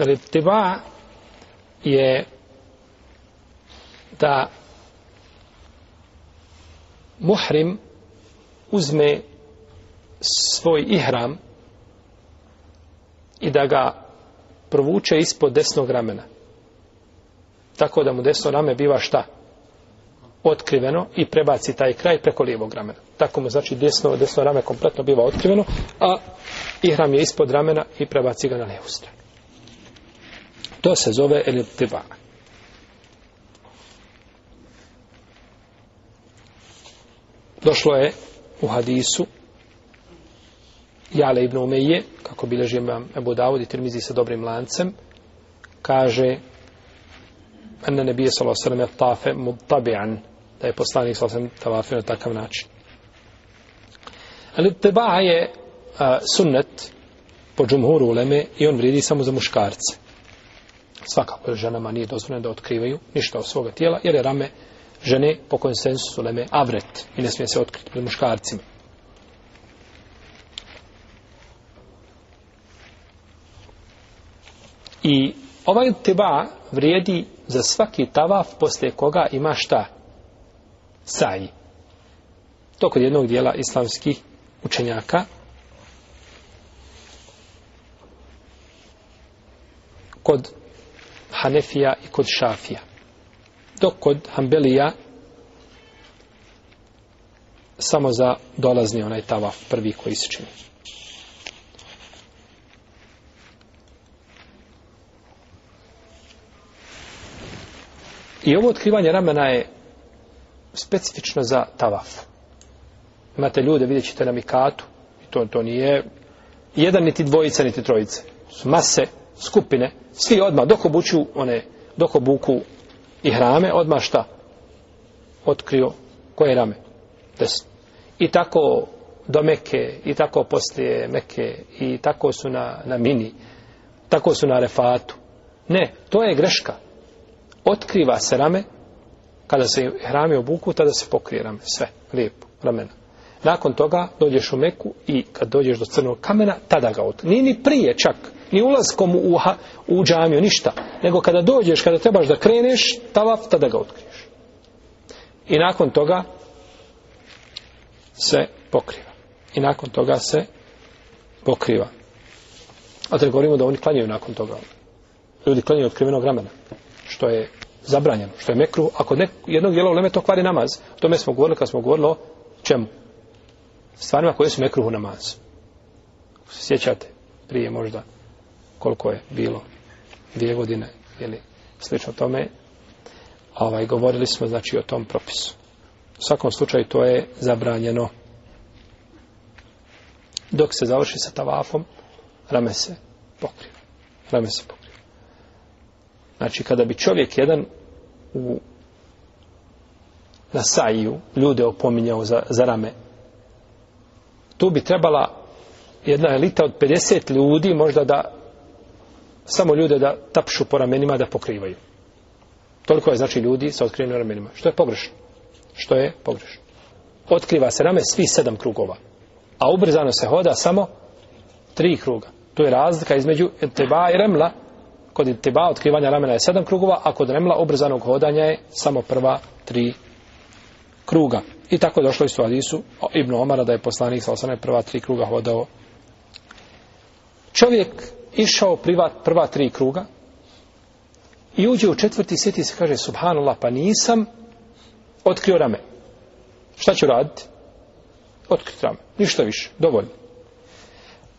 Ritiba je da muhrim uzme svoj ihram i da ga provuče ispod desnog ramena. Tako da mu desno rame biva šta? Otkriveno i prebaci taj kraj preko lijevog ramena. Tako mu znači desno, desno rame kompletno biva otkriveno, a ihram je ispod ramena i prebaci ga na lijevu stranu. To se zove iltiba. Došlo je u hadisu Jale ibn Umeje, kako bileži imam Ebu Dawud i Tirmizi sa dobrim lancem, kaže Anna nebije sallahu sallam je tafe mutabian, da je poslanik sallahu sallam tavafio na takav način. Ali teba je a, sunnet po džumhuru uleme i on vrijedi samo za muškarce svakako je ženama nije dozvoljeno da otkrivaju ništa od svoga tijela, jer je rame žene po konsensusu leme avret i ne smije se otkriti pred muškarcima. I ovaj teba vrijedi za svaki tavaf posle koga ima šta? Saji. To kod jednog dijela islamskih učenjaka. Kod Hanefija i kod Šafija. Dok kod Hanbelija samo za dolazni onaj tavaf prvi koji se čini. I ovo otkrivanje ramena je specifično za tavaf. Imate ljude, vidjet ćete na mikatu, i to, to nije jedan niti dvojica niti trojice. Mase, skupine, svi odmah dok obuču one, dok obuku i hrame, odmah šta? Otkrio koje rame? Desno. I tako do Meke, i tako poslije Meke, i tako su na, na Mini, tako su na Refatu. Ne, to je greška. Otkriva se rame, kada se hrame obuku, tada se pokrije rame, sve, lijepo, ramena. Nakon toga dođeš u Meku i kad dođeš do crnog kamena, tada ga otkriješ. Nije ni prije čak, ni ulaskom u, u džamiju, ništa. Nego kada dođeš, kada trebaš da kreneš, tavaf, tada ga otkriješ. I nakon toga se pokriva. I nakon toga se pokriva. A te govorimo da oni klanjaju nakon toga. Ljudi klanjaju od krivenog ramena, što je zabranjeno, što je mekru. Ako nek, jednog jela uleme, to kvari namaz. O tome smo govorili kad smo govorili o čemu? Stvarima koje su mekruhu namaz. Ako se sjećate, prije možda koliko je bilo dvije godine ili slično tome ovaj, govorili smo znači o tom propisu u svakom slučaju to je zabranjeno dok se završi sa tavafom rame se pokriva rame se pokriva znači kada bi čovjek jedan u, na saju ljude opominjao za, za rame tu bi trebala jedna elita od 50 ljudi možda da samo ljude da tapšu po ramenima da pokrivaju. Toliko je znači ljudi sa otkrivenim ramenima. Što je pogrešno? Što je pogrešno? Otkriva se rame svi sedam krugova. A ubrzano se hoda samo tri kruga. Tu je razlika između teba i remla. Kod teba otkrivanja ramena je sedam krugova, a kod remla ubrzanog hodanja je samo prva tri kruga. I tako je došlo isto Adisu Ibn Omara da je poslanik sa osana prva tri kruga hodao. Čovjek išao privat prva tri kruga i uđe u četvrti sjeti se kaže subhanallah pa nisam otkrio rame šta ću raditi otkriti rame ništa više dovoljno